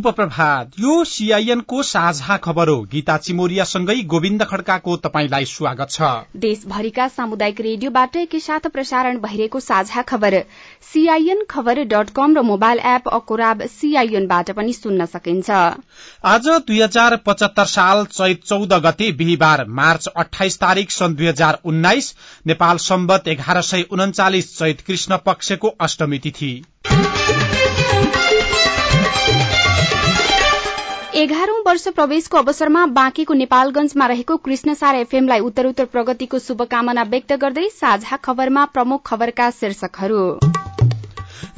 सुप्रभात। यो सीआईएन को साझा खबर हो। गीता चिमोरियासँगै गोविन्द खड्काको तपाईँलाई स्वागत छ। देशभरिका सामुदायिक रेडियोबाट एकैसाथ प्रसारण भइरहेको साझा खबर। सीआईएन खबर डट कम र मोबाइल एप अकोराब सीआईएनबाट पनि सुन्न सकिन्छ। आज दुई हजार पचहत्तर साल चैत चौध गते बिहिबार मार्च अठाइस तारीक सन् दुई हजार उन्नाइस नेपाल सम्बत एघार सय उन्चालिस चैत कृष्ण पक्षको अष्टमी तिथि। एघारौं वर्ष प्रवेशको अवसरमा बाँकेको नेपालगंजमा रहेको कृष्णसार एफएमलाई उत्तरोत्तर प्रगतिको शुभकामना व्यक्त गर्दै साझा खबरमा प्रमुख खबरका शीर्षकहरू।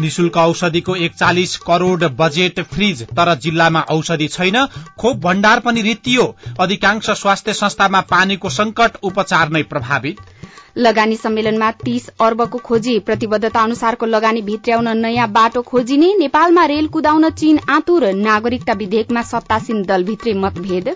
निशुल्क औषधिको एकचालिस करोड़ बजेट फ्रिज तर जिल्लामा औषधि छैन खोप भण्डार पनि रित्तियो अधिकांश स्वास्थ्य संस्थामा पानीको संकट उपचार नै प्रभावित। लगानी सम्मेलनमा तीस अर्बको खोजी प्रतिबद्धता अनुसारको लगानी भित्र्याउन नयाँ बाटो खोजिने नेपालमा रेल कुदाउन चीन आतुर नागरिकता विधेयकमा सत्तासीन दलभित्रै मतभेद।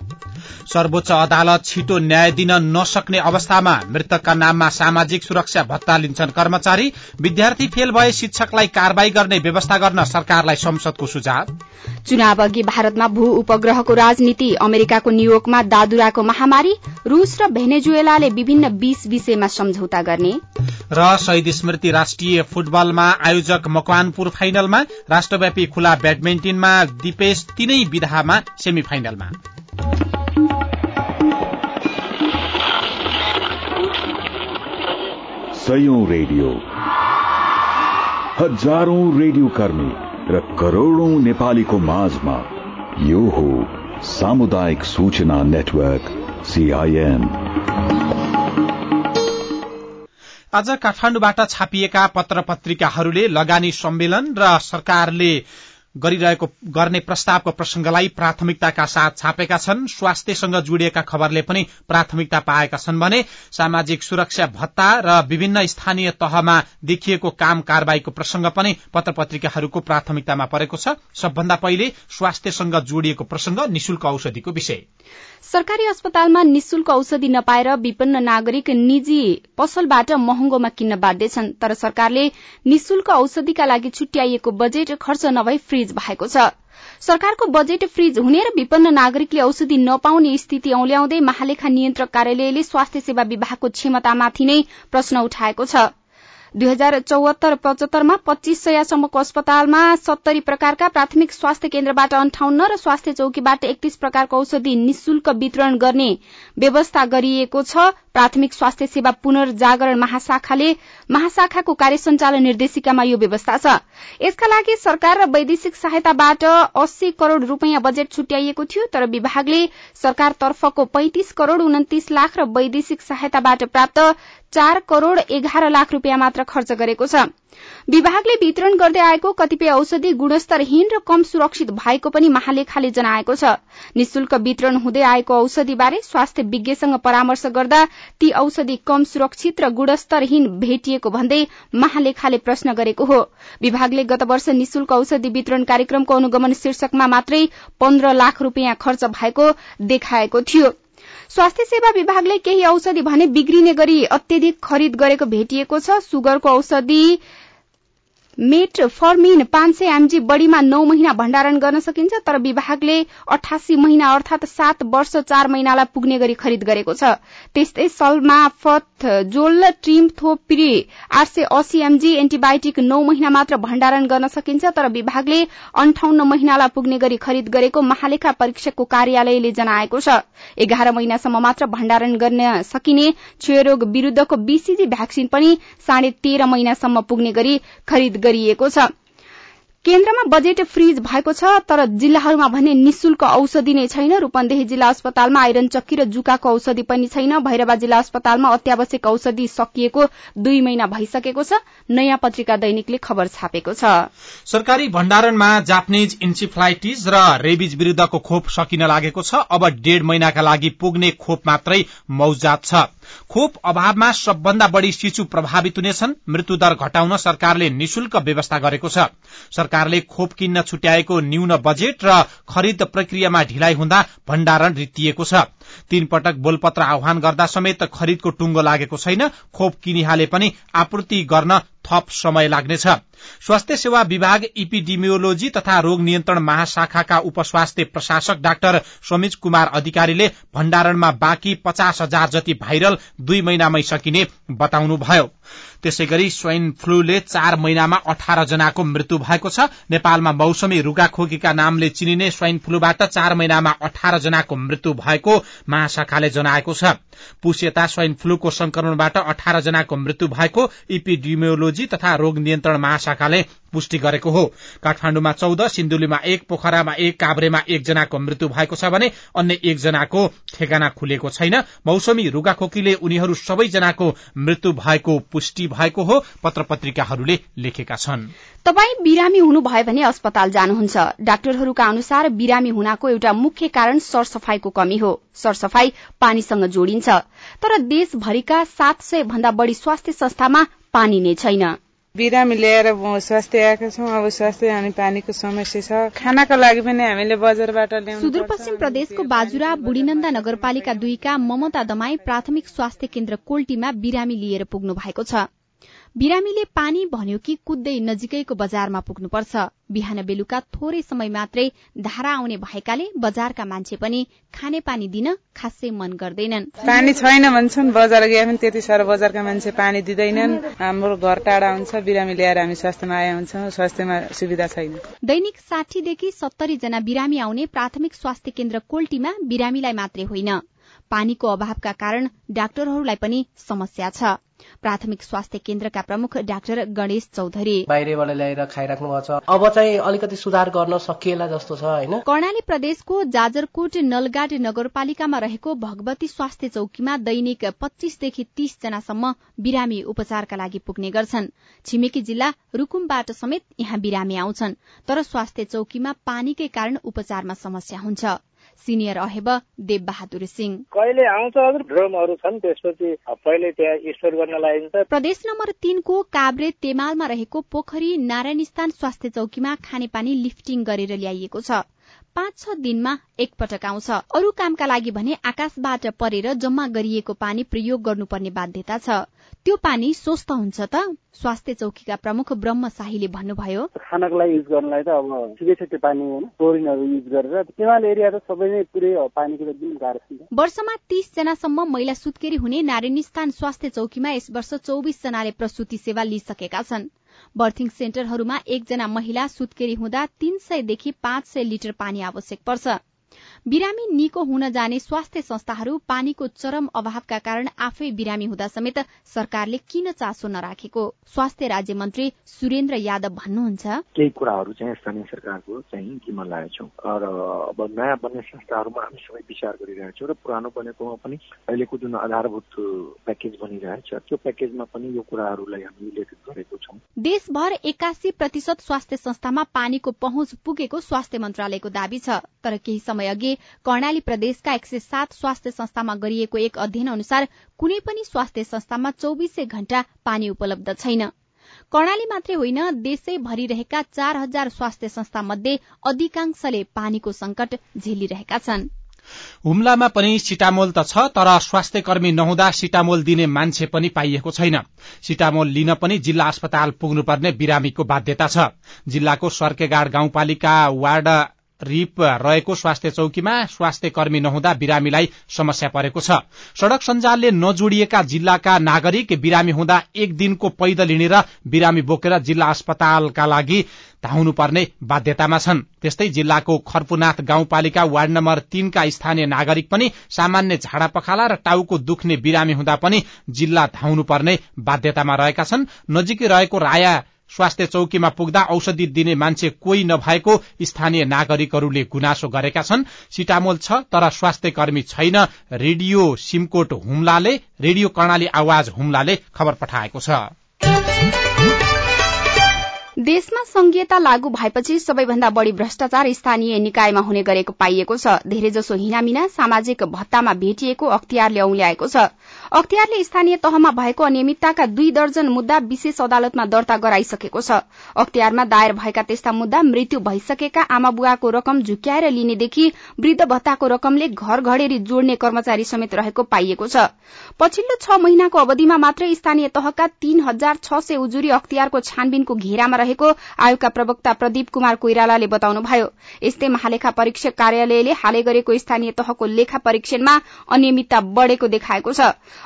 सर्वोच्च अदालत छिटो न्याय दिन नसक्ने अवस्थामा मृतकका नाममा सामाजिक सुरक्षा भत्ता लिन्छन् कर्मचारी। विद्यार्थी फेल भए शिक्षकलाई कारवाही गर्ने व्यवस्था गर्न सरकारलाई संसदको सुझाव। चुनाव अघि भारतमा भू उपग्रहको राजनीति अमेरिकाको न्यूयोर्कमा दादुराको महामारी रूस र भेनेजुएलाले विभिन्न बीस विषयमा सम्झौता गर्ने। र शहीद स्मृति राष्ट्रिय फुटबलमा आयोजक मकवानपुर फाइनलमा राष्ट्रव्यापी खुला ब्याडमिन्टनमा दिपेश तीनै विधामा सेमी फाइनलमा सयौं रेडियो। हजारौं रेडियो कर्मी र करोड़ौं नेपालीको माझमा यो हो सामुदायिक सूचना नेटवर्क सीआईएन आज काठमाण्डुबाट छापिएका पत्र पत्रिकाहरूले लगानी सम्मेलन र सरकारले गरिरहेको गर्ने प्रस्तावको प्रसंगलाई प्राथमिकताका साथ छापेका छन्। स्वास्थ्यसँग जोडिएका खबरले पनि प्राथमिकता पाएका छन् भने सामाजिक सुरक्षा भत्ता र विभिन्न स्थानीय तहमा देखिएको काम कारवाहीको प्रसंग पनि पत्र पत्रिकाहरूको प्राथमिकतामा परेको छ। सबभन्दा पहिले स्वास्थ्यसँग जोडिएको प्रसंग निशुल्क औषधिको विषय। सरकारी अस्पतालमा निशुल्क औषधि नपाएर विपन्न नागरिक निजी पसलबाट महँगोमा किन्न बाध्य छन्। तर सरकारले निशुल्क औषधिका लागि छुट्याइएको बजेट खर्च नभई फ्रिज भएको छ। सरकारको बजेट फ्रिज हुने र विपन्न नागरिकले औषधि नपाउने स्थिति औल्याउँदै महालेखा नियन्त्रक कार्यालयले स्वास्थ्य सेवा विभागको क्षमतामाथि नै प्रश्न उठाएको छ। दुई हजार चौहत्तर पचहत्तरमा पच्चीस सयसम्मको अस्पतालमा सत्तरी प्रकारका प्राथमिक स्वास्थ्य केन्द्रबाट अन्ठाउन्न र स्वास्थ्य चौकीबाट एकतीस प्रकारको औषधि निशुल्क वितरण गर्ने व्यवस्था गरिएको छ। प्राथमिक स्वास्थ्य सेवा पुनर्जागरण महाशाखाले महाशाखाको कार्य सञ्चालन निर्देशिकामा यो व्यवस्था छ। यसका लागि सरकार र वैदेशिक सहायताबाट अस्सी करोड़ रूपियाँ बजेट छुट्याइएको थियो तर विभागले सरकारतर्फको पैंतिस करोड़ उन्तिस लाख र वैदेशिक सहायताबाट प्राप्त चार करोड़ एघार लाख रूपियाँ मात्र खर्च गरेको छ। विभागले वितरण गर्दै आएको कतिपय औषधि गुणस्तरहीन र कम सुरक्षित भएको पनि महालेखाले जनाएको छ। निशुल्क वितरण हुँदै आएको औषधिबारे स्वास्थ्य विज्ञसँग परामर्श गर्दा ती औषधि कम सुरक्षित र गुणस्तरहीन भेटिएको भन्दै महालेखाले प्रश्न गरेको हो। विभागले गत वर्ष निशुल्क औषधि वितरण कार्यक्रमको अनुगमन शीर्षकमा मात्रै पन्ध्र लाख रूपियाँ खर्च भएको देखाएको थियो। स्वास्थ्य सेवा विभागले केही औषधि भने बिग्रिने गरी अत्यधिक खरिद गरेको भेटिएको छ। सुगरको औषधि मेटफर्मिन पाँच सय एमजी बढ़ीमा नौ महिना भण्डारण गर्न सकिन्छ तर विभागले अठासी महिना अर्थात सात वर्ष चार महिनालाई पुग्ने गरी खरिद गरेको छ। त्यस्तै सल्माफत जोल ट्रिमथोप्री आठ सय अस्सी एमजी एन्टिबायोटिक नौ महिना मात्र भण्डारण गर्न सकिन्छ तर विभागले अन्ठाउन्न महिनालाई पुग्ने गरी खरिद गरेको महालेखा परीक्षकको कार्यालयले जनाएको छ। एघार महिनासम्म मात्र भण्डारण गर्न सकिने क्षयरोग विरूद्धको बीसीजी भ्याक्सिन पनि साढे तेह्र महिनासम्म पुग्ने गरी खरिद गरिएको छ। केन्द्रमा बजेट फ्रिज भएको छ तर जिल्लाहरूमा भने निशुल्क औषधि नै छैन। रूपन्देही जिल्ला अस्पतालमा आइरन चक्की र जुकाको औषधि पनि छैन। भैरवा जिल्ला अस्पतालमा अत्यावश्यक औषधि सकिएको दुई महिना भइसकेको छ। नयाँ पत्रिका दैनिकले खबर छापेको छ। सरकारी भण्डारणमा जापानिज इन्सिफ्लाइटिस र रेबिज विरूद्धको खोप सकिन लागेको छ। अब डेढ़ महिनाका लागि पुग्ने खोप मात्रै मौजात छ। खोप अभावमा सबभन्दा बढ़ी शिशु प्रभावित हुनेछन्। मृत्युदर घटाउन सरकारले निशुल्क व्यवस्था गरेको छ। सरकारले खोप किन्न छुट्याएको न्यून बजेट र खरिद प्रक्रियामा ढिलाइ हुँदा भण्डारण रित्तिएको छ। तीन पटक बोलपत्र आह्वान गर्दा समेत खरिदको टुंगो लागेको छैन। खोप किनिहाले पनि आपूर्ति गर्न थप समय लाग्नेछ। स्वास्थ्य सेवा विभाग इपिडिमियोलोजी तथा रोग नियन्त्रण महाशाखाका उपस्वास्थ्य प्रशासक डाक्टर समिज कुमार अधिकारीले भण्डारणमा बाँकी पचास हजार जति भाइरल दुई महिनामै सकिने बताउनुभयो। त्यसै गरी स्वाइन फ्लूले चार महिनामा अठार जनाको मृत्यु भएको छ। नेपालमा मौसमी रुगाखोकीका नामले चिनिने स्वाइन फ्लूबाट चार महिनामा अठार जनाको मृत्यु भएको महाशाखाले जनाएको छ। पुसेता स्वाइन फ्लूको संक्रमणबाट अठार जनाको मृत्यु भएको इपिडिमियोलोजी तथा रोग नियन्त्रण महाशाखाले पुष्टि गरेको हो। काठमाण्डुमा चौध सिन्धुलीमा एक पोखरामा एक काभ्रेमा एकजनाको मृत्यु भएको छ भने अन्य एकजनाको ठेगाना खुलेको छैन। मौसमी रुगाखोकीले उनीहरू सबैजनाको मृत्यु भएको पुष्टि भएको हो पत्र पत्रिकाहरूले लेखेका छन्। तपाई बिरामी हुनुभयो भने अस्पताल जानुहुन्छ। डाक्टरहरूका अनुसार बिरामी हुनाको एउटा मुख्य कारण सरसफाईको कमी हो। सरसफाई पानीसँग जोडिन्छ। तर देशभरिका सात सय भन्दा बढ़ी स्वास्थ्य संस्थामा पानी नै छैन। बिरामी ल्याएर स्वास्थ्य आएका छौँ अब स्वास्थ्य अनि पानीको समस्या छ। खानाको लागि पनि हामीले बजारबाट ल्याउनु सुदूरपश्चिम प्रदेशको बाजुरा बुढीनन्दा नगरपालिका दुईका ममता दमाई प्राथमिक स्वास्थ्य केन्द्र कोल्टीमा बिरामी लिएर पुग्नु भएको छ। बिरामीले पानी भन्यो कि कुद्दै नजिकैको बजारमा पुग्नुपर्छ। बिहान बेलुका थोरै समय मात्रै धारा आउने भएकाले बजारका मान्छे पनि खाने पानी दिन खासै मन गर्दैनन्। पानी छैन भन्छन् बजार गए पनि त्यति साह्रो बजारका मान्छे पानी दिँदैनन्। हाम्रो घर टाढा हुन्छ बिरामी ल्याएर हामी स्वास्थ्यमा आए हुन्छौँ स्वास्थ्यमा सुविधा छैन। दैनिक साठीदेखि सत्तरी जना बिरामी आउने प्राथमिक स्वास्थ्य केन्द्र कोल्टीमा बिरामीलाई मात्रै होइन। पानीको अभावका कारण डाक्टरहरूलाई पनि समस्या छ। प्राथमिक स्वास्थ्य केन्द्रका प्रमुख डाक्टर गणेश चौधरी। बाहिरबाट ल्याएर खाइराख्नु भएको छ। अब चाहिँ अलिकति सुधार गर्न सकिएला जस्तो छ होइन? कर्णाली प्रदेशको जाजरकोट नलगाड नगरपालिकामा रहेको भगवती स्वास्थ्य चौकीमा दैनिक पच्चीसदेखि तीस जनासम्म बिरामी उपचारका लागि पुग्ने गर्छन्। छिमेकी जिल्ला रुकुमबाट समेत यहाँ बिरामी आउँछन्। तर स्वास्थ्य चौकीमा पानीकै कारण उपचारमा समस्या हुन्छ। सिनियर अहेब देव बहादुर सिंह। कहिले आउँछ हजुर? ड्रमहरू छन् त्यसपछि पहिले त्यहाँ स्टोर गर्न प्रदेश नम्बर तीनको काभ्रे तेमालमा रहेको पोखरी नारायण स्वास्थ्य चौकीमा खानेपानी लिफ्टिङ गरेर ल्याइएको छ। पाँच छ दिनमा एकपटक आउँछ। अरू कामका लागि भने आकाशबाट परेर जम्मा गरिएको पानी प्रयोग गर्नुपर्ने बाध्यता छ। त्यो पानी स्वस्थ हुन्छ त? स्वास्थ्य चौकीका प्रमुख ब्रह्म शाहीले भन्नुभयो। खानाको लागि युज गर्नलाई त अब ठिकै छ त्यो पानी होइन। क्लोरिनहरू युज गरेर हिमाल एरिया त सबै नै पुरै पानीको एकदम गाह्रो छ वर्षमा तीस जनासम्म महिला सुत्केरी हुने नारायणी स्वास्थ्य चौकीमा यस वर्ष चौबिस जनाले प्रसुति सेवा लिइसकेका छन्। बर्थिङ सेन्टरहरूमा एकजना महिला सुत्केरी हुँदा तीन सयदेखि पाँच सय लिटर पानी आवश्यक पर्छ। बिरामी निको हुन जाने स्वास्थ्य संस्थाहरू पानीको चरम अभावका कारण आफै बिरामी हुँदा समेत सरकारले किन चासो नराखेको? स्वास्थ्य राज्य मन्त्री सुरेन्द्र यादव भन्नुहुन्छ। केही कुराहरू चाहिँ स्थानीय सरकारको चाहिँ जिम्मा लागेको छौँ र अब नयाँ बन्ने संस्थाहरूमा हामी सबै विचार गरिरहेका छौँ र पुरानो बनेकोमा पनि अहिलेको जुन आधारभूत प्याकेज बनिरहेछ त्यो प्याकेजमा पनि यो कुराहरूलाई हामी गरेको छौँ। देशभर एक्कासी प्रतिशत स्वास्थ्य संस्थामा पानीको पहुँच पुगेको स्वास्थ्य मन्त्रालयको दावी छ। तर केही समय अघि कर्णाली प्रदेशका एक सय सात स्वास्थ्य संस्थामा गरिएको एक अध्ययन अनुसार कुनै पनि स्वास्थ्य संस्थामा चौविसै घण्टा पानी उपलब्ध छैन। कर्णाली मात्रै होइन देशैभरि रहेका चार हजार स्वास्थ्य संस्था मध्ये अधिकांशले पानीको संकट झेलिरहेका छन्। हुम्लामा पनि सिटामोल त छ तर स्वास्थ्य कर्मी नहुँदा सिटामोल दिने मान्छे पनि पाइएको छैन। सिटामोल लिन पनि जिल्ला अस्पताल पुग्नुपर्ने बिरामीको बाध्यता छ। जिल्लाको सर्केगाड गाउँपालिका वार्ड रिप रहेको स्वास्थ्य चौकीमा स्वास्थ्य कर्मी नहुँदा बिरामीलाई समस्या परेको छ। सड़क सञ्जालले नजोडिएका जिल्लाका नागरिक बिरामी हुँदा एक दिनको पैदल हिँडेर बिरामी बोकेर जिल्ला अस्पतालका लागि धाउनुपर्ने बाध्यतामा छन्। त्यस्तै जिल्लाको खर्पुनाथ गाउँपालिका वार्ड नम्बर तीनका स्थानीय नागरिक पनि सामान्य झाडा पखाला र टाउको दुख्ने बिरामी हुँदा पनि जिल्ला धाउनुपर्ने बाध्यतामा रहेका छन्। नजिकै रहेको राया स्वास्थ्य चौकीमा पुग्दा औषधि दिने मान्छे कोही नभएको स्थानीय नागरिकहरूले गुनासो गरेका छन्। सिटामोल छ तर स्वास्थ्य कर्मी छैन। रेडियो सिमकोट हुम्लाले रेडियो कर्णाली आवाज हुम्लाले खबर पठाएको छ। देशमा संघीयता लागू भएपछि सबैभन्दा बढ़ी भ्रष्टाचार स्थानीय निकायमा हुने गरेको पाइएको छ। धेरैजसो हिनामिना सामाजिक भत्तामा भेटिएको अख्तियारले औल्याएको छ। अख्तियारले स्थानीय तहमा भएको अनियमितताका दुई दर्जन मुद्दा विशेष अदालतमा दर्ता गराइसकेको छ। अख्तियारमा दायर भएका त्यस्ता मुद्दा मृत्यु भइसकेका आमा बुवाको रकम झुक्याएर लिनेदेखि वृद्ध भत्ताको रकमले घर घडेरी जोड्ने कर्मचारी समेत रहेको पाइएको छ। पछिल्लो छ महिनाको अवधिमा मात्रै स्थानीय तहका तीन हजार छ सय उजुरी अख्तियारको छानबिनको घेरामा रहेको आयोगका प्रवक्ता प्रदीप कुमार कोइरालाले बताउनुभयो। यस्तै महालेखा परीक्षक कार्यालयले हालै गरेको स्थानीय तहको लेखा परीक्षणमा अनियमितता बढ़ेको देखाएको छ।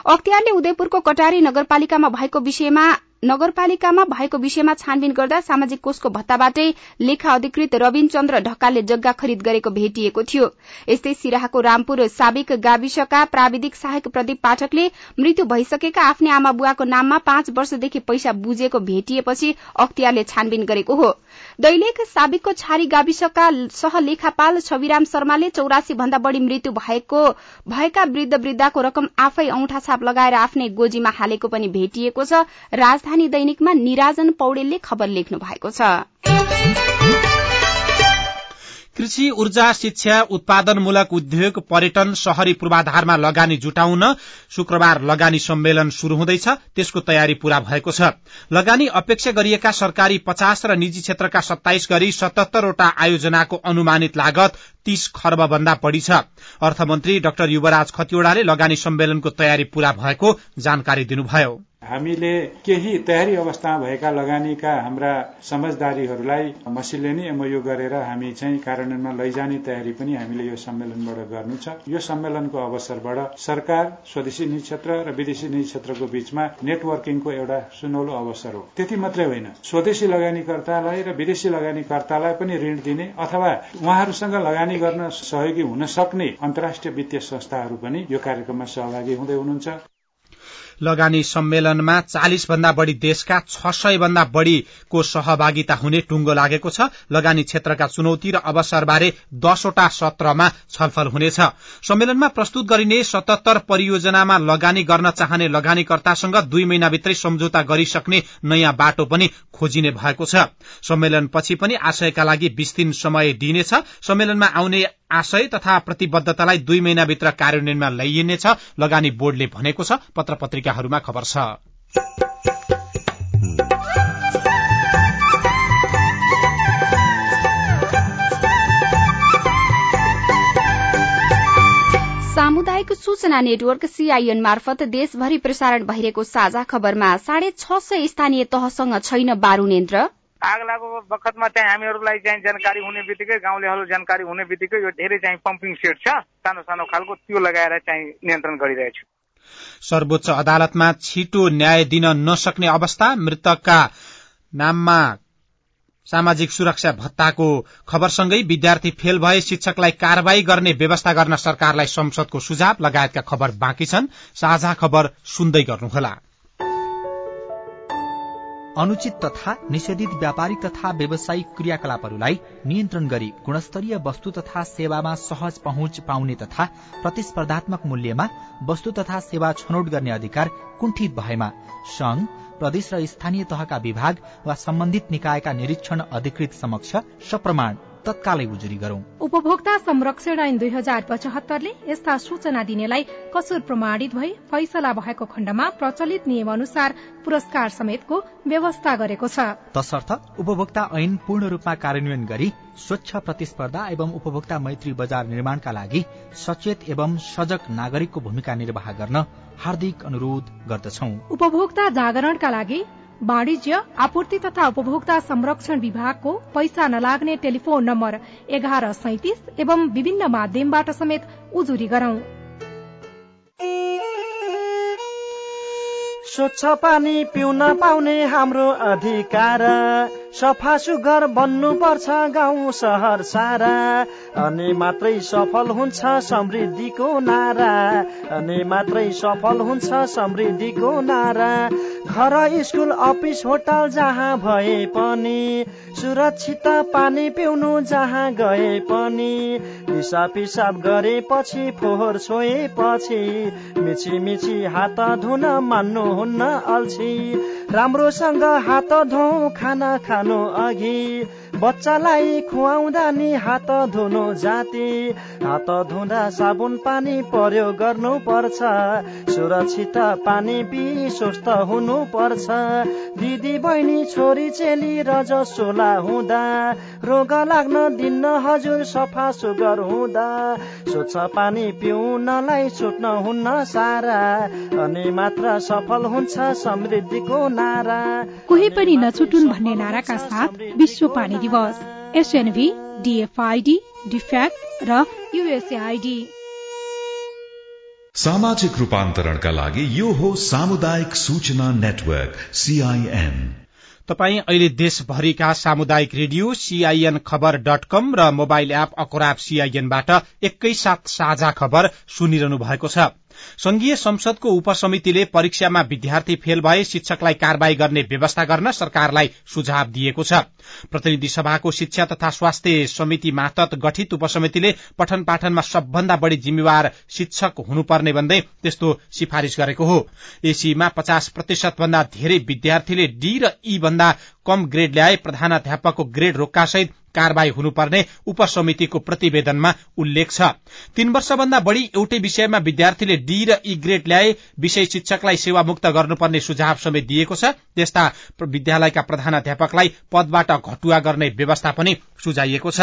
अख्तियारले उदयपुरको कटारी नगरपालिकामा भएको विषयमा नगरपालिकामा भएको विषयमा छानबिन गर्दा सामाजिक कोषको भत्ताबाटै लेखा अधिकृत रविन चन्द्र ढकालले जग्गा खरिद गरेको भेटिएको थियो। यस्तै सिराहाको रामपुर साबिक गाविसका प्राविधिक सहायक प्रदीप पाठकले मृत्यु भइसकेका आफ्नै आमा बुवाको नाममा पाँच वर्षदेखि पैसा बुझेको भेटिएपछि अख्तियारले छानबिन गरेको हो। दैलेख साबिकको छारी गाविसका सहलेखापाल छविराम शर्माले चौरासी भन्दा बढ़ी मृत्यु भएको भएका वृद्ध वृद्धाको रकम आफै औंठा छाप लगाएर आफ्नै गोजीमा हालेको पनि भेटिएको छ। राजधानी दैनिकमा निराजन पौडेलले खबर लेख्नु भएको छ। कृषि ऊर्जा शिक्षा उत्पादनमूलक उद्योग पर्यटन शहरी पूर्वाधारमा लगानी जुटाउन शुक्रबार लगानी सम्मेलन शुरू हुँदैछ। त्यसको तयारी पूरा भएको छ। लगानी अपेक्षा गरिएका सरकारी पचास र निजी क्षेत्रका सत्ताइस गरी सतहत्तरवटा आयोजनाको अनुमानित लागत तीस खर्ब भन्दा बढ़ी छ। अर्थमन्त्री डाक्टर युवराज खतिवड़ाले लगानी सम्मेलनको तयारी पूरा भएको जानकारी दिनुभयो। हामीले केही तयारी अवस्थामा भएका लगानीका हाम्रा समझदारीहरूलाई मसिले नै एमओयू गरेर हामी चाहिँ कार्यान्वयनमा लैजाने तयारी पनि हामीले यो सम्मेलनबाट गर्नु छ। यो सम्मेलनको अवसरबाट सरकार स्वदेशी निजी क्षेत्र र विदेशी निजी क्षेत्रको बीचमा नेटवर्किङको एउटा सुनौलो अवसर हो। त्यति मात्रै होइन। स्वदेशी लगानीकर्तालाई र विदेशी लगानीकर्तालाई पनि ऋण दिने अथवा उहाँहरूसँग लगानी गर्न सहयोगी हुन सक्ने अन्तर्राष्ट्रिय वित्तीय संस्थाहरू पनि यो कार्यक्रममा सहभागी हुँदै हुनुहुन्छ। लगानी सम्मेलनमा चालिस भन्दा बढ़ी देशका छ सय भन्दा बढ़ीको सहभागिता हुने टुंगो लागेको छ। लगानी क्षेत्रका चुनौती र अवसरबारे दसवटा सत्रमा छलफल हुनेछ। सम्मेलनमा प्रस्तुत गरिने सतहत्तर परियोजनामा लगानी गर्न चाहने लगानीकर्तासँग दुई महिनाभित्रै सम्झौता गरिसक्ने नयाँ बाटो पनि खोजिने भएको छ। सम्मेलनपछि पनि आशयका लागि बीस दिन समय दिइनेछ। सम्मेलनमा आउने आशय तथा प्रतिबद्धतालाई दुई महिनाभित्र कार्यान्वयनमा ल्याइनेछ लगानी बोर्डले भनेको छ पत्र पत्रिकाहरूमा खबर छ। सामुदायिक सूचना नेटवर्क सीआईएन मार्फत देशभरि प्रसारण भइरहेको साझा खबरमा साढे छ सय स्थानीय तहसँग छैन यन्त्र आग लागेको बखतमा चाहिँ हामीहरूलाई चाहिँ जानकारी हुने बित्तिकै गाउँलेहरू जानकारी हुने बित्तिकै यो धेरै चाहिँ पम्पिङ सेट छ। सानो सानो खालको त्यो लगाएर चाहिँ नियन्त्रण गरिरहेछु सर्वोच्च अदालतमा छिटो न्याय दिन नसक्ने अवस्था मृतकका नाममा सामाजिक सुरक्षा भत्ताको खबरसँगै विद्यार्थी फेल भए शिक्षकलाई कार्यवाही गर्ने व्यवस्था गर्न सरकारलाई संसदको सुझाव लगायतका खबर बाँकी छन्। साझा खबर सुन्दै गर्नुहोला। अनुचित तथा निषेधित व्यापारिक तथा व्यावसायिक क्रियाकलापहरूलाई नियन्त्रण गरी गुणस्तरीय वस्तु तथा सेवामा सहज पहुँच पाउने तथा प्रतिस्पर्धात्मक मूल्यमा वस्तु तथा सेवा छनौट गर्ने अधिकार कुण्ठित भएमा संघ प्रदेश र स्थानीय तहका विभाग वा सम्बन्धित निकायका निरीक्षण अधिकृत समक्ष सप्रमाण। तत्कालै उजुरी गरौं। उपभोक्ता संरक्षण ऐन दुई हजार पचहत्तरले यस्ता सूचना दिनेलाई कसुर प्रमाणित भई फैसला भएको खण्डमा प्रचलित नियम अनुसार पुरस्कार समेतको व्यवस्था गरेको छ। तसर्थ उपभोक्ता ऐन पूर्ण रूपमा कार्यान्वयन गरी स्वच्छ प्रतिस्पर्धा एवं उपभोक्ता मैत्री बजार निर्माणका लागि सचेत एवं सजग नागरिकको भूमिका निर्वाह गर्न हार्दिक अनुरोध गर्दछौ। उपभोक्ता जागरणका लागि वाणिज्य आपूर्ति तथा उपभोक्ता संरक्षण विभागको पैसा नलाग्ने टेलिफोन नम्बर एघार सैतिस एवं विभिन्न माध्यमबाट समेत उजुरी गरौं। स्वच्छ पानी पिउन पाउने हाम्रो अधिकार। सफा सुग्घर बन्नुपर्छ गाउँ सहर सारा। अनि मात्रै सफल हुन्छ समृद्धिको नारा। अनि मात्रै सफल हुन्छ समृद्धिको नारा। घर स्कुल अफिस होटल जहाँ भए पनि सुरक्षित पानी पिउनु जहाँ गए पनि दिसा पिसाब गरेपछि फोहोर छोएपछि मिची मिची हात धुन मान्नुहुन्न अल्छी। राम्रोसँग हात धो खाना खानु अघि। बच्चालाई खुवाउँदा नि हात धुनु जाति। हात धुँदा साबुन पानी प्रयोग गर्नु पर्छ सुरक्षित पानी पी स्वस्थ हुनु पर्छ दिदी बहिनी छोरी चेली र जसोला हुँदा रोग लाग्न दिन्न हजुर सफा सुगर हुँदा। स्वच्छ पानी पिउनलाई छुट्न हुन्न सारा अनि मात्र सफल हुन्छ समृद्धिको नारा। कोही पनि नछुटुन् भन्ने नाराका साथ विश्व पानी दिवस एसएनभी डिएफआईडी डिफ्याक्ट र युएसएआईडी सामाजिक रूपान्तरणका लागि यो हो सामुदायिक सूचना नेटवर्क सीआईएन तपाई अहिले देशभरिका सामुदायिक radio CIN Khabar dot com र मोबाइल एप अखराब सीआईएनबाट एकैसाथ साझा खबर सुनिरहनु भएको छ। संघीय संसदको उपसमितिले परीक्षामा विद्यार्थी फेल भए शिक्षकलाई कार्यवाही गर्ने व्यवस्था गर्न सरकारलाई सुझाव दिएको छ। प्रतिनिधि सभाको शिक्षा तथा स्वास्थ्य समिति मातहत गठित उपसमितिले पठन पाठनमा सबभन्दा बढ़ी जिम्मेवार शिक्षक हुनुपर्ने भन्दै त्यस्तो सिफारिश गरेको हो। एसीमा पचास प्रतिशत भन्दा धेरै विद्यार्थीले डी र ई भन्दा कम ग्रेड ल्याए प्रधानाध्यापकको ग्रेड रोक्कासहित कार्यवाही हुनुपर्ने उपसमितिको प्रतिवेदनमा उल्लेख छ। तीन वर्षभन्दा बढ़ी एउटै विषयमा विद्यार्थीले डी र ई ग्रेड ल्याए विषय शिक्षकलाई सेवामुक्त गर्नुपर्ने सुझाव समेत दिएको छ। त्यस्ता विद्यालयका प्रधानाध्यापकलाई पदबाट घटुवा गर्ने व्यवस्था पनि सुझाइएको छ।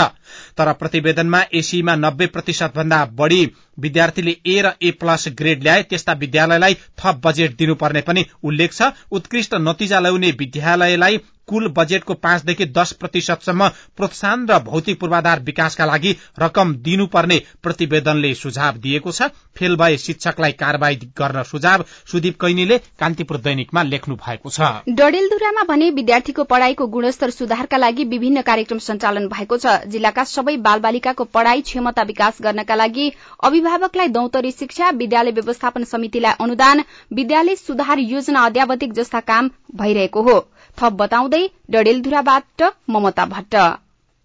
तर प्रतिवेदनमा एसीमा नब्बे प्रतिशत भन्दा बढ़ी विद्यार्थीले ए र ए प्लस ग्रेड ल्याए त्यस्ता विद्यालयलाई थप बजेट दिनुपर्ने पनि उल्लेख छ। उत्कृष्ट नतिजा ल्याउने विद्यालयलाई कुल बजेटको पाँचदेखि दश प्रतिशतसम्म प्रोत्साहन र भौतिक पूर्वाधार विकासका लागि रकम दिनुपर्ने प्रतिवेदनले सुझाव दिएको छ। फेल भए शिक्षकलाई कार्यवाही गर्न सुझाव सुदीप कैनीले कान्तिपुर दैनिकमा लेख्नु भएको छ। डडेलधुरामा भने विद्यार्थीको पढ़ाईको गुणस्तर सुधारका लागि विभिन्न कार्यक्रम सञ्चालन भएको छ। जिल्लाका सबै बाल बालिकाको पढ़ाई क्षमता विकास गर्नका लागि अभिभावकलाई दौतरी शिक्षा विद्यालय व्यवस्थापन समितिलाई अनुदान विद्यालय सुधार योजना अध्यावधिक जस्ता काम भइरहेको हो। थप बताउँदै डडेलधुराबाट ममता भट्ट।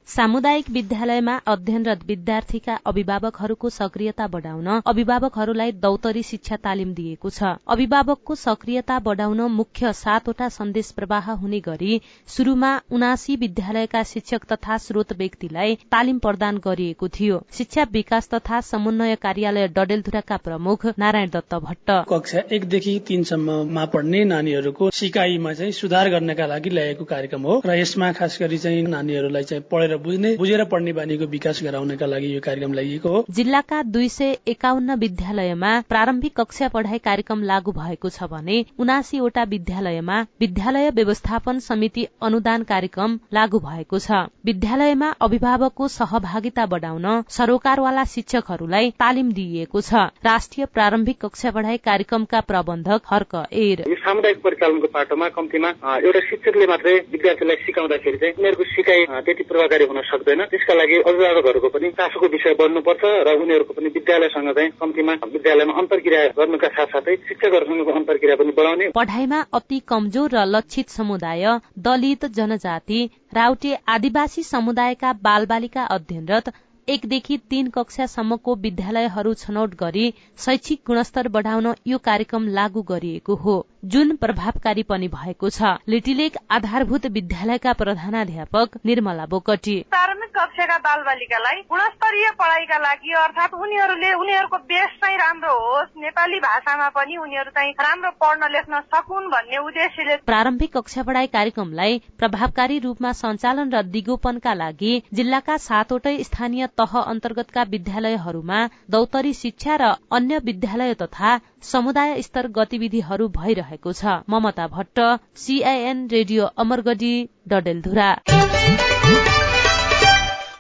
सामुदायिक विद्यालयमा अध्ययनरत विद्यार्थीका अभिभावकहरूको सक्रियता बढ़ाउन अभिभावकहरूलाई दौतरी शिक्षा तालिम दिएको छ। अभिभावकको सक्रियता बढ़ाउन मुख्य सातवटा सन्देश प्रवाह हुने गरी शुरूमा उनासी विद्यालयका शिक्षक तथा स्रोत व्यक्तिलाई तालिम प्रदान गरिएको थियो। शिक्षा विकास तथा समन्वय कार्यालय डडेलधुराका प्रमुख नारायण दत्त भट्ट। कक्षा एकदेखि तीनसम्ममा पढ्ने नानीहरूको सिकाइमा चाहिँ सुधार गर्नका लागि ल्याएको कार्यक्रम हो र यसमा खास गरी चाहिँ नानीहरूलाई चाहिँ पढेर बुझ्ने बुझेर पढ्ने बानीको विकास गराउनका लागि यो कार्यक्रम ल्याइएको हो। जिल्लाका दुई सय एकाउन्न विद्यालयमा प्रारम्भिक कक्षा पढ़ाई कार्यक्रम लागू भएको छ भने उनासीवटा विद्यालयमा विद्यालय व्यवस्थापन समिति अनुदान कार्यक्रम लागू भएको छ। विद्यालयमा अभिभावकको सहभागिता बढ़ाउन सरोकारवाला शिक्षकहरूलाई तालिम दिइएको छ। राष्ट्रिय प्रारम्भिक कक्षा पढ़ाई कार्यक्रमका प्रबन्धक हर्क एर सामुदायिक परिचालनको पाटोमा कम्तीमा एउटा शिक्षकले मात्रै विद्यार्थीलाई सिकाउँदाखेरि चाहिँ उनीहरूको सिकाइ त्यति प्रभावकारी हुन सक्दैन। त्यसका लागि अभिभावकहरूको पनि चासोको विषय बढ्नुपर्छ र उनीहरूको पनि विद्यालयसँग चाहिँ कम्तीमा विद्यालयमा अन्तर्क्रिया गर्नुका साथसाथै शिक्षकहरूसँगको अन्तर्क्रिया पनि बढाउने। पढ़ाइमा अति कमजोर र लक्षित समुदाय दलित जनजाति राउटे आदिवासी समुदायका बाल बालिका अध्ययनरत एकदेखि तीन कक्षासम्मको विद्यालयहरू छनौट गरी शैक्षिक गुणस्तर बढ़ाउन यो कार्यक्रम लागू गरिएको हो। जुन प्रभावकारी पनि भएको छ। लिटिलेक आधारभूत विद्यालयका प्रधानाध्यापक निर्मला बोकटी। प्रारम्भिक कक्षाका बाल बालिकालाई गुणस्तरीय पढ़ाइका लागि अर्थात उनीहरूले उनीहरूको बेस चाहिँ राम्रो होस् नेपाली भाषामा पनि उनीहरू चाहिँ राम्रो पढ्न लेख्न सकुन् भन्ने उद्देश्यले प्रारम्भिक कक्षा पढ़ाई कार्यक्रमलाई प्रभावकारी रूपमा सञ्चालन र दिगोपनका लागि जिल्लाका सातवटै स्थानीय तह अन्तर्गतका विद्यालयहरूमा दौतरी शिक्षा र अन्य विद्यालय तथा समुदाय स्तर गतिविधिहरू भइरहेको छ। Mamata Bhatt CIN radio Amargadhi Dadeldhura.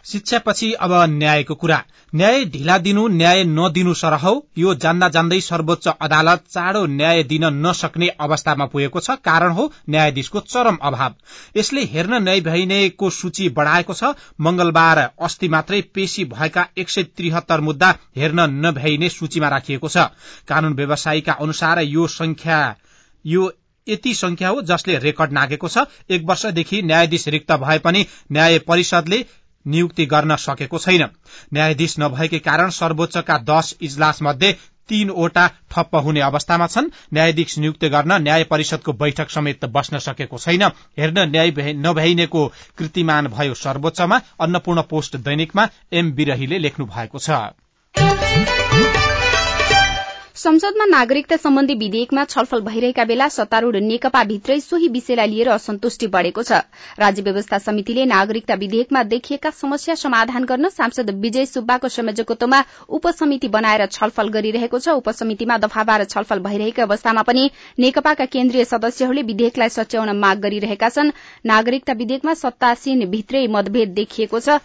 शिक्षापछि अब न्यायको कुरा। न्याय ढिला दिनु न्याय नदिनु सरहौ यो जान्दा जान्दै सर्वोच्च अदालत चाँडो न्याय दिन नसक्ने अवस्थामा पुगेको छ। कारण हो न्यायाधीशको चरम अभाव। यसले हेर्न न्याय भइनेको सूची बढ़ाएको छ। मंगलबार अस्ति मात्रै पेशी भएका एक सय त्रिहत्तर मुद्दा हेर्न नभ्याइने सूचीमा राखिएको छ। कानून व्यवसायीका अनुसार यो संख्या यो यति संख्या हो जसले रेकर्ड नागेको छ। एक वर्षदेखि न्यायाधीश रिक्त भए पनि न्याय परिषदले नियुक्ति गर्न सकेको छैन। न्यायाधीश नभएकै कारण सर्वोच्चका दश इजलास मध्ये तीनवटा ठप्प हुने अवस्थामा छन्। न्यायाधीश नियुक्त गर्न न्याय परिषदको बैठक समेत बस्न सकेको छैन। हेर्न न्याय नभइनेको कृतिमान भयो सर्वोच्चमा। अन्नपूर्ण पोस्ट दैनिकमा एम विरहीले लेख्नु भएको छ। संसदमा नागरिकता सम्बन्धी विधेयकमा छलफल भइरहेका बेला सत्तारूढ़ नेकपा भित्रै सोही विषयलाई लिएर असन्तुष्टि बढ़ेको छ। राज्य व्यवस्था समितिले नागरिकता विधेयकमा देखिएका समस्या समाधान गर्न सांसद विजय सुब्बाको संयोजकत्वमा उपसमिति बनाएर छलफल गरिरहेको छ। उपसमितिमा दफाबार छलफल भइरहेको अवस्थामा पनि नेकपाका केन्द्रीय सदस्यहरूले विधेयकलाई सच्याउन माग गरिरहेका छन्। नागरिकता विधेयकमा सत्तासीन भित्रै मतभेद देखिएको छ।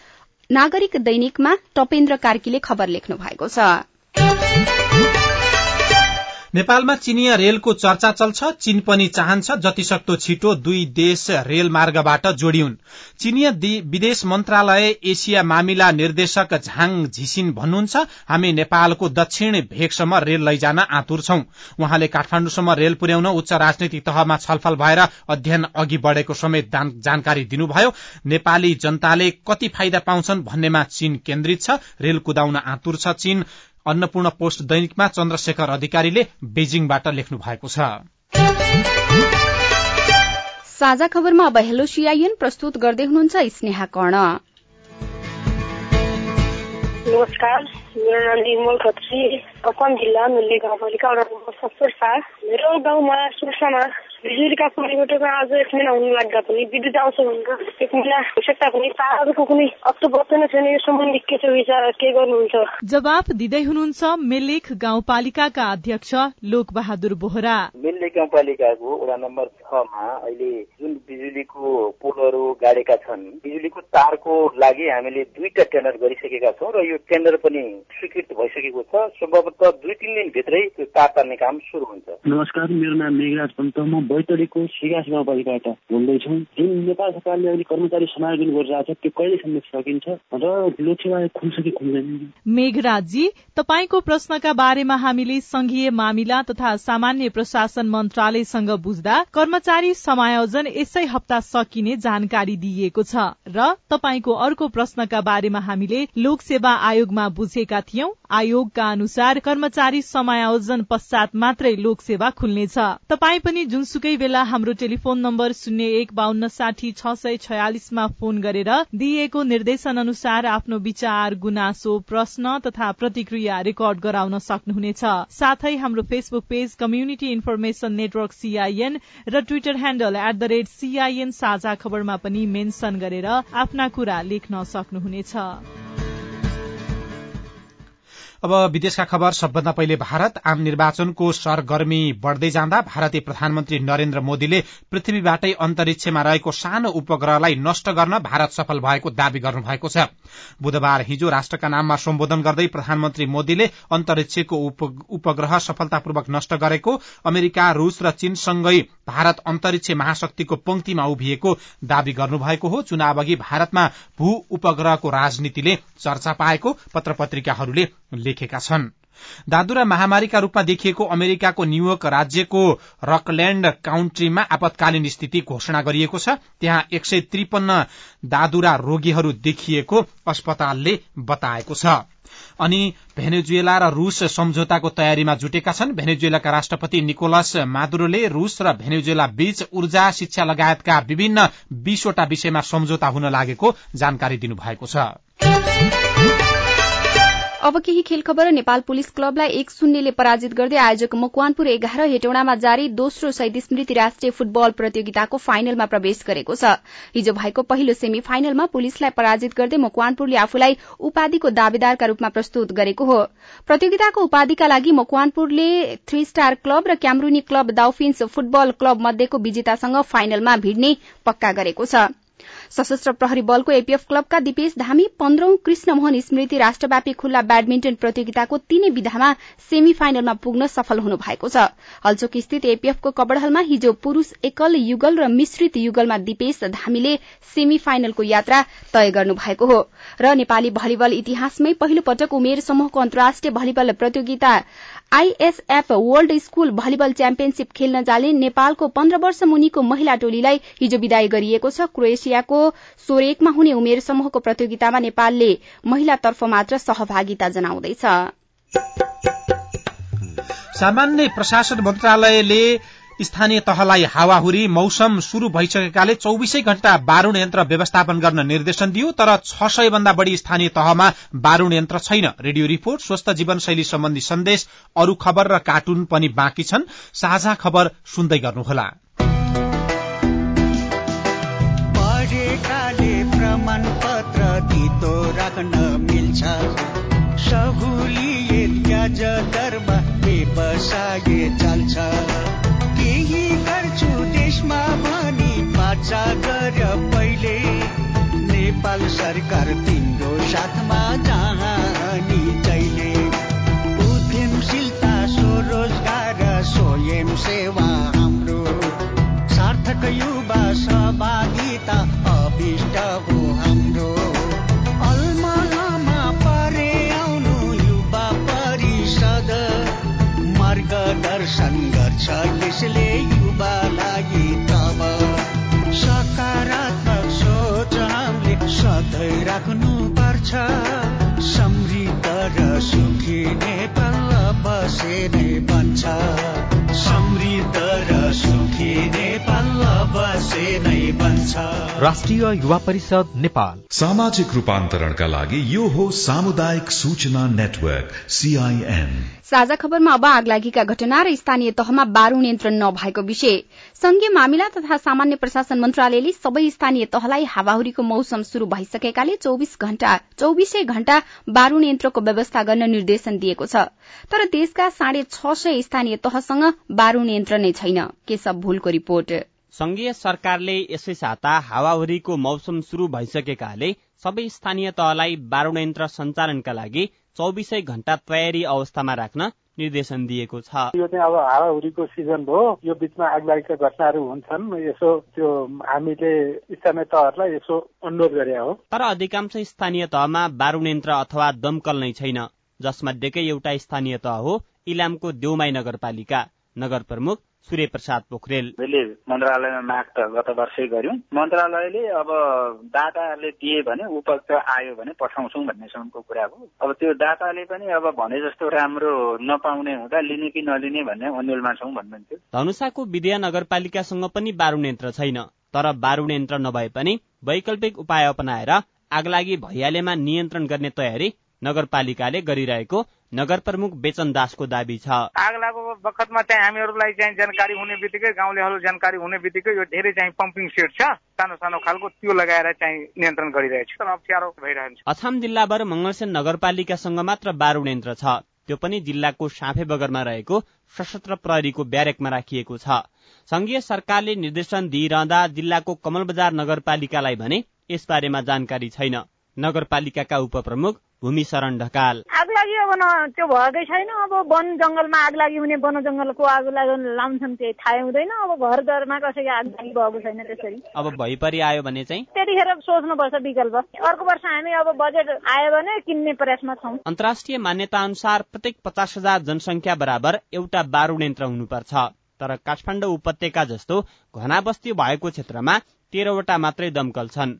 नागरिक दैनिकमा टपेन्द्र कार्कीले खबर लेख्नु भएको छ। नेपालमा चिनिया रेलको चर्चा चल्छ चीन पनि चाहन्छ जतिसक्दो छिटो दुई देश रेल मार्गबाट जोडिउन्। चिनिया विदेश मन्त्रालय एसिया मामिला निर्देशक झाङ झिसिन भन्नुहुन्छ हामी नेपालको दक्षिण भेगसम्म रेल लैजान आतुर छौं। उहाँले काठमाण्डुसम्म रेल पुर्याउन उच्च राजनैतिक तहमा छलफल भएर अध्ययन अघि बढ़ेको समेत जानकारी दिनुभयो। नेपाली जनताले कति फाइदा पाउँछन् भन्नेमा चीन केन्द्रित छ। रेल कुदाउन आतुर छ चीन। अन्नपूर्ण पोस्ट दैनिकमा चन्द्रशेखर अधिकारीले बेजिङबाट लेख्नु भएको छ। साझा खबरमा अब हेलो सिआइएन प्रस्तुत गर्दै हुनुहुन्छ स्नेहा कर्ण। नमस्कार मेरो नाम निर्मल खत्री। अकम जिल्ला नुल्ले गाउँपालिका वडा नम्बर सत्तर सात मेरो गाउँमा सुर्सामा बिजुलीका परिवर्तनमा आज एक महिना हुनु लाग्दा पनि विद्युत आउँछ भनेर एक महिना आवश्यकता पनि तारहरूको कुनै अक्टोबर नै छैन यो सम्बन्धी के छ विचार के गर्नुहुन्छ जवाफ दिँदै हुनुहुन्छ मेलेख गाउँपालिकाका अध्यक्ष लोक बहादुर बोहरा मेलेख गाउँपालिकाको वडा नम्बर छमा अहिले जुन बिजुलीको पोलहरू गाडेका छन् बिजुलीको तारको लागि हामीले दुईटा टेन्डर गरिसकेका छौँ र यो टेन्डर पनि स्वीकृत भइसकेको छ सम्भवतः दुई तिन दिनभित्रै त्यो तार तार्ने काम सुरु हुन्छ नमस्कार मेरो नाम मेघराज पन्त म बैतडीको सिगास गाउँपालिकाबाट बोल्दैछौँ जुन नेपाल सरकारले अहिले कर्मचारी समायोजन गरिरहेको छ त्यो कहिलेसम्म सकिन्छ? र लोकसेवा खुल्छ कि खुल्दैन? मेघराजी तपाईँको प्रश्नका बारेमा हामीले संघीय मामिला तथा सामान्य प्रशासन मन्त्रालयसँग बुझ्दा कर्मचारी समायोजन यसै हप्ता सकिने जानकारी दिइएको छ। र तपाईँको अर्को प्रश्नका बारेमा हामीले लोकसेवा आयोगमा बुझेका थियौं। आयोगका अनुसार कर्मचारी समायोजन पश्चात मात्रै लोकसेवा खुल्नेछ। तपाई पनि जुनसुकै बेला हाम्रो टेलिफोन नम्बर शून्य एक बान्न साठी छ सय छयालिसमा फोन गरेर दिइएको निर्देशन अनुसार आफ्नो विचार गुनासो प्रश्न तथा प्रतिक्रिया रेकर्ड गराउन सक्नुहुनेछ। साथै हाम्रो Facebook page community information network CIN र Twitter handle at the rate CIN साझा खबरमा पनि मेन्सन गरेर आफ्ना कुरा लेख्न सक्नुहुनेछ। अब विदेशका खबर सबभन्दा पहिले भारत। आम निर्वाचनको सरगर्मी बढ़दै जाँदा भारतीय प्रधानमन्त्री नरेन्द्र मोदीले पृथ्वीबाटै अन्तरिक्षमा रहेको सानो उपग्रहलाई नष्ट गर्न भारत सफल भएको दावी गर्नुभएको छ। बुधबार हिजो राष्ट्रका नाममा सम्बोधन गर्दै प्रधानमन्त्री मोदीले अन्तरिक्षको उपग्रह सफलतापूर्वक नष्ट गरेको अमेरिका रूस र चीनसँगै भारत अन्तरिक्ष महाशक्तिको पंक्तिमा उभिएको दावी गर्नुभएको हो। चुनाव अघि भारतमा भू उपग्रहको राजनीतिले चर्चा पाएको पत्र पत्रिकाहरूले लेखेका छन्। दादुरा महामारीका रूपमा देखिएको अमेरिकाको न्यूयोर्क राज्यको रकल्याण्ड काउन्ट्रीमा आपतकालीन स्थिति घोषणा गरिएको छ। त्यहाँ एक सय त्रिपन्न दादुरा रोगीहरू देखिएको अस्पतालले बताएको छ। अनि भेनेजुएला र रूस सम्झौताको तयारीमा जुटेका छन्। भेनेजुएलाका राष्ट्रपति निकोलस मादुरोले रूस र भेनेजुएला बीच ऊर्जा शिक्षा लगायतका विभिन्न बीसवटा विषयमा सम्झौता हुन लागेको जानकारी दिनुभएको छ। अब केही खेल खबर नेपाल पुलिस क्लबलाई एक शून्यले पराजित गर्दै आयोजक मकवानपुर एघार हेटौडामा जारी दोस्रो शहीद स्मृति राष्ट्रिय फुटबल प्रतियोगिताको फाइनलमा प्रवेश गरेको छ। हिजो भएको पहिलो सेमी फाइनलमा पुलिसलाई पराजित गर्दै मकवानपुरले आफूलाई उपाधिको दावेदारका रूपमा प्रस्तुत गरेको हो। प्रतियोगिताको उपाधिका लागि मकवानपुरले थ्री स्टार क्लब र क्यामरूनी क्लब दाउफिन्स फुटबल क्लब मध्येको विजेतासँग फाइनलमा भिड्ने पक्का गरेको छ। सशस्त्र प्रहरी बलको एपीएफ क्लबका दिपेश धामी पन्ध्रौं कृष्णमोहन स्मृति राष्ट्रव्यापी खुल्ला ब्याडमिन्टन प्रतियोगिताको तीनै विधामा सेमी फाइनलमा पुग्न सफल हुनु भएको छ। हल्चोक स्थित एपीएफको कबडहलमा हिजो पुरूष एकल युगल र मिश्रित युगलमा दिपेश धामीले सेमी फाइनलको यात्रा तय गर्नु भएको हो। र नेपाली भलिबल इतिहासमै पहिलो पटक उमेर समूहको अन्तर्राष्ट्रिय भलिबल प्रतियोगिता ISF world school volleyball championship खेल्न जाने नेपालको पन्ध्र वर्ष मुनिको महिला टोलीलाई हिजो विदाई गरिएको छ। क्रोएसियाको सोरेकमा हुने उमेर समूहको प्रतियोगितामा नेपालले महिलातर्फ मात्र सहभागिता जनाउँदैछ। सामान्य प्रशासन मन्त्रालयले स्थानीय तहलाई हावाहुरी मौसम शुरू भइसकेकाले चौबिसै घण्टा बारूण यन्त्र व्यवस्थापन गर्न निर्देशन दियो तर छ सय भन्दा बढ़ी स्थानीय तहमा बारूण यन्त्र छैन। रेडियो रिपोर्ट स्वस्थ जीवनशैली सम्बन्धी सन्देश अरू खबर र कार्टुन पनि बाँकी छन्। साझा खबर सुन्दै गर्नुहोला। सहुलियत चल्छ। बाचा गर पहिले। नेपाल सरकार तिम्रो साथमा जहाँ नि जहिले। उद्यमशीलता स्वरोजगार स्वयं सेवा हाम्रो। सार्थक युवा सहभागिता अभिष्ट हो हाम्रो। अलमलमा परे आउनु युवा परिषद। मार्गदर्शन गर्छ यसले राष्ट्रिय युवा परिषद नेपाल। सामाजिक रूपान्तरणका लागि यो हो सामुदायिक सूचना नेटवर्क सीआईएन साझा खबरमा अब आगलागीका घटना र स्थानीय तहमा बारू नियन्त्रण नभएको विषय। संघीय मामिला तथा सामान्य प्रशासन मन्त्रालयले सबै स्थानीय तहलाई हावाहुरीको मौसम शुरू भइसकेकाले चौविस घण्टा चौविसै घण्टा बारू यन्त्रको व्यवस्था गर्न निर्देशन दिएको छ। तर देशका साढे छ सय स्थानीय तहसँग बारू यन्त्र नै छैन। केशव भूलको रिपोर्ट। संघीय सरकारले यसै साता हावाहुरीको मौसम शुरू भइसकेकाले सबै स्थानीय तहलाई बारूण यन्त्र सञ्चालनका लागि चौबिसै घण्टा तयारी अवस्थामा राख्न निर्देशन दिएको छ। यो चाहिँ अब हावाहुरीको सिजन हो। यो बिचमा आगलागीका घटनाहरू हुन्छन्। यसो त्यो हामीले स्थानीय तहहरूलाई यसो अनुरोध गरे हो। तर अधिकांश स्थानीय तहमा बारूण यन्त्र अथवा दमकल नै छैन। जसमध्येकै एउटा स्थानीय तह हो इलामको देउमाई नगरपालिका। नगर प्रमुख सूर्य प्रसाद पोखरेल। हामीले मन्त्रालयमा माग त गत वर्षै गर्यौं। मन्त्रालयले अब दाताले दिए भने उपयुक्त आयो भने पठाउँछौँ भन्नेसम्मको कुरा हो। अब त्यो दाताले पनि अब भने जस्तो राम्रो नपाउने हुँदा लिने कि नलिने भन्ने अन्यलमा छौँ भन्नुहुन्थ्यो। धनुषाको विद्या नगरपालिकासँग पनि बारूण यन्त्र छैन। तर बारूण यन्त्र नभए पनि वैकल्पिक उपाय अपनाएर आगलागी भइहालेमा नियन्त्रण गर्ने तयारी नगरपालिकाले गरिरहेको नगर प्रमुख बेचन दासको दावी छ। आग लागेको बखतमा चाहिँ हामीहरूलाई चाहिँ जानकारी हुने बित्तिकै गाउँलेहरू जानकारी हुने बित्तिकै यो धेरै चाहिँ पम्पिङ सेट छ। सानो सानो खालको त्यो लगाएर चाहिँ नियन्त्रण गरिरहेको छ अप्ठ्यारो भइरहन्छ। अछाम जिल्लाभर मंगलसेन नगरपालिकासँग मात्र बारूण यन्त्र छ। त्यो पनि जिल्लाको साँफे बगरमा रहेको सशस्त्र प्रहरीको ब्यारेकमा राखिएको छ। संघीय सरकारले निर्देशन दिइरहँदा जिल्लाको कमल बजार नगरपालिकालाई भने यसबारेमा जानकारी छैन। नगरपालिकाका उपप्रमुख भूमि शरण ढकाल। आग लागि अब न त्यो भएकै छैन। अब वन जंगलमा आग लागि हुने वन जंगलको आग लागि लाउँछन् त्यही थाहै हुँदैन। अब घर घरमा कसैको आग लागि भएको छैन त्यसरी। अब भइपरि आयो भने चाहिँ? त्यतिखेर सोच्नुपर्छ विकल्प। अर्को वर्ष हामी अब बजेट आयो भने किन्ने प्रयासमा छौँ। अन्तर्राष्ट्रिय मान्यता अनुसार प्रत्येक पचास हजार जनसङ्ख्या बराबर एउटा बारूण यन्त्र हुनुपर्छ। तर काठमाडौँ उपत्यका जस्तो घना बस्ती भएको क्षेत्रमा तेह्रवटा मात्रै दमकल छन्।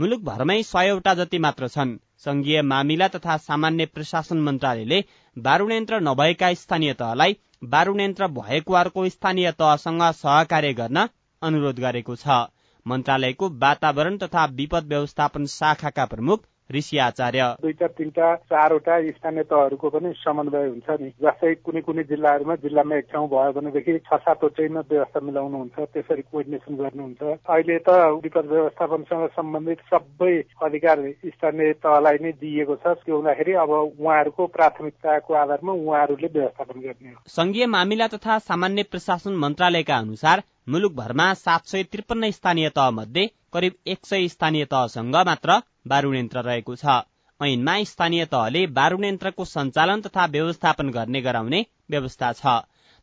मुलुकभरमै सयवटा जति मात्र छन्। संघीय मामिला तथा सामान्य प्रशासन मन्त्रालयले बारूण यन्त्र नभएका स्थानीय तहलाई बारूण यन्त्र भएको अर्को स्थानीय तहसँग सहकार्य गर्न अनुरोध गरेको छ। मन्त्रालयको वातावरण तथा विपद व्यवस्थापन शाखाका प्रमुख ऋषि आचार्य। दुईटा तिनवटा चारवटा स्थानीय तहहरूको पनि समन्वय हुन्छ नि। जस्तै कुनै कुनै जिल्लाहरूमा जिल्लामा एक ठाउँ भयो भनेदेखि छ सातवटैमा व्यवस्था मिलाउनुहुन्छ त्यसरी कोर्डिनेसन गर्नुहुन्छ। अहिले त विपद व्यवस्थापनसँग सम्बन्धित सबै अधिकार स्थानीय तहलाई नै दिइएको छ। त्यो हुँदाखेरि अब उहाँहरूको प्राथमिकताको आधारमा उहाँहरूले व्यवस्थापन गर्ने हो। संघीय मामिला तथा सामान्य प्रशासन मन्त्रालयका अनुसार मुलुकभरमा सात सय त्रिपन्न स्थानीय तह मध्ये करिब एक सय स्थानीय तहसँग मात्र बारूण यन्त्र रहेको छ। ऐनमा स्थानीय तहले बारूण यन्त्रको सञ्चालन तथा व्यवस्थापन गर्ने गराउने व्यवस्था छ।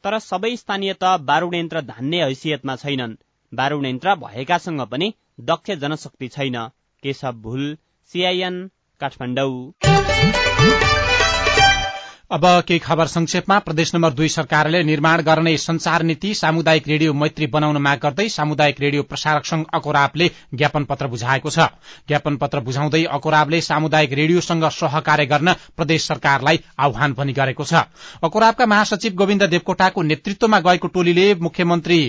तर सबै स्थानीय तह बारूण यन्त्र धान्ने हैसियतमा छैनन्। बारूण यन्त्र भएकासँग पनि दक्ष जनशक्ति छैन। केशव भुल सीआईएन काठमाडौँ। अब केही खबर संक्षेपमा। प्रदेश नम्बर दुई सरकारले निर्माण गर्ने संचार नीति सामुदायिक रेडियो मैत्री बनाउन माग गर्दै सामुदायिक रेडियो प्रसारक संघ अकोराबले ज्ञापन पत्र बुझाएको छ। ज्ञापन पत्र बुझाउँदै अकोराबले सामुदायिक रेडियोसँग सहकार्य गर्न प्रदेश सरकारलाई आह्वान पनि गरेको छ। अकोराबका महासचिव गोविन्द देवकोटाको नेतृत्वमा गएको टोलीले मुख्यमन्त्री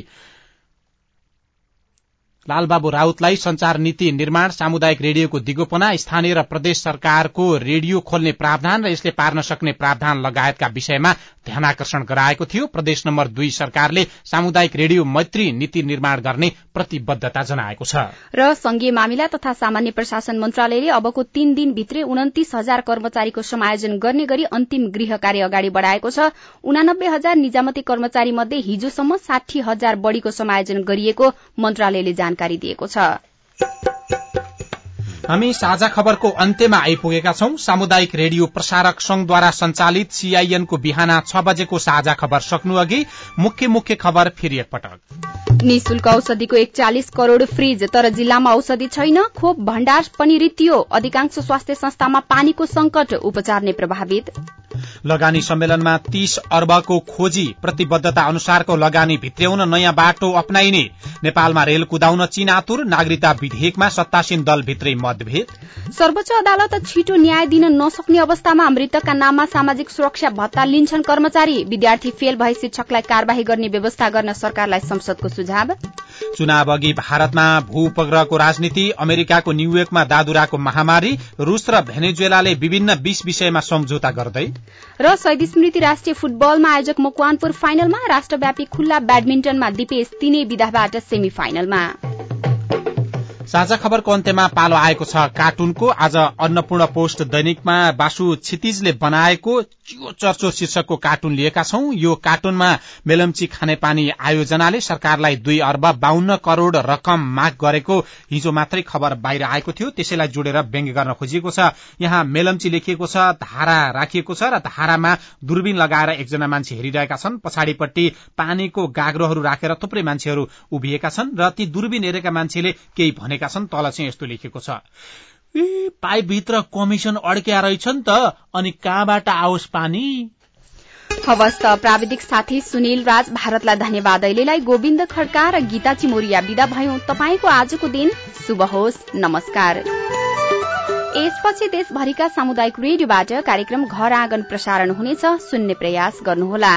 लालबाबु राउतलाई संचार नीति निर्माण सामुदायिक रेडियोको दिगोपना स्थानीय र प्रदेश सरकारको रेडियो खोल्ने प्रावधान र यसले पार्न सक्ने प्रावधान लगायतका विषयमा ध्यानकर्षण गराएको थियो। प्रदेश नम्बर दुई सरकारले सामुदायिक रेडियो मैत्री नीति निर्माण गर्ने प्रतिबद्धता जनाएको छ। र संघीय मामिला तथा सामान्य प्रशासन मन्त्रालयले अबको तीन दिनभित्रै उन्तिस हजार कर्मचारीको समायोजन गर्ने गरी अन्तिम गृह कार्य अगाडि बढ़ाएको छ। उनानब्बे हजार निजामती कर्मचारी मध्ये हिजोसम्म साठी हजार बढ़ीको समायोजन गरिएको मन्त्रालयले जानकारी दिएको छ। हामी साझा खबरको अन्त्यमा आइपुगेका छौं। सामुदायिक रेडियो प्रसारक संघद्वारा संचालित सीआईएनको बिहान छ बजेको साझा खबर सक्नु अघि मुख्य मुख्य खबर फेरि एकपटक। निशुल्क औषधिको एकचालिस करोड़ फ्रिज तर जिल्लामा औषधि छैन खोप भण्डार पनि रित्तियो अधिकांश स्वास्थ्य संस्थामा पानीको संकट उपचार नै प्रभावित। लगानी सम्मेलनमा तीस अर्बको खोजी प्रतिबद्धता अनुसारको लगानी भित्र्याउन नयाँ बाटो अप्नाइने। नेपालमा रेल कुदाउन चीन आतुर नागरिकता विधेयकमा सत्तासीन दलभित्रै मतभेद। सर्वोच्च अदालत छिटो न्याय दिन नसक्ने अवस्थामा मृतकका नाममा सामाजिक सुरक्षा भत्ता लिन्छन् कर्मचारी। विद्यार्थी फेल भए शिक्षकलाई कार्यवाही गर्ने व्यवस्था गर्न सरकारलाई संसदको सुझाव। चुनाव अघि भारतमा भू उपग्रहको राजनीति अमेरिकाको न्यूयोर्कमा दादुराको महामारी रूस र भेनेजुएलाले विभिन्न बीस विषयमा सम्झौता गर्दै। र शहीद स्मृति राष्ट्रिय फुटबलमा आयोजक मकवानपुर फाइनलमा राष्ट्रव्यापी खुल्ला ब्याडमिन्टनमा दिपेश तीनै विधाबाट सेमी फाइनलमा साझा खबरको अन्त्यमा पालो आएको छ। कार्टुनको आज अन्नपूर्ण पोस्ट दैनिकमा बासु क्षितिजले बनाएको चियो चर्चो शीर्षकको कार्टुन लिएका छौं। यो कार्टुनमा मेलम्ची खानेपानी आयोजनाले सरकारलाई दुई अर्ब बाहन्न करोड़ रकम माग गरेको हिजो मात्रै खबर बाहिर आएको थियो। त्यसैलाई जोडेर व्यङ्ग्य गर्न खोजिएको छ। यहाँ मेलम्ची लेखिएको छ धारा राखिएको छ र धारामा दूरबीन लगाएर एकजना मान्छे हेरिरहेका छन्। पछाडिपट्टि पानीको गाग्रोहरू राखेर थुप्रै मान्छेहरू उभिएका छन् र ती दूरबीन हेरेका मान्छेले केही भनेका छन् तल चाहिँ यस्तो लेखेको छ। ए पाइपभित्र कमिसन अड्क्या रहेछ नि त अनि कहाँबाट आओस् पानी? हवस् त प्राविधिक साथी सुनिल राज भारतलाई धन्यवाद। अहिलेलाई गोविन्द खड्का र गीता चिमोरिया विदा भयौं। तपाईँको आजको दिन शुभ होस्। नमस्कार। यसपछि देशभरिका सामुदायिक रेडियोबाट कार्यक्रम घर आँगन प्रसारण हुनेछ। सुन्ने प्रयास गर्नुहोला।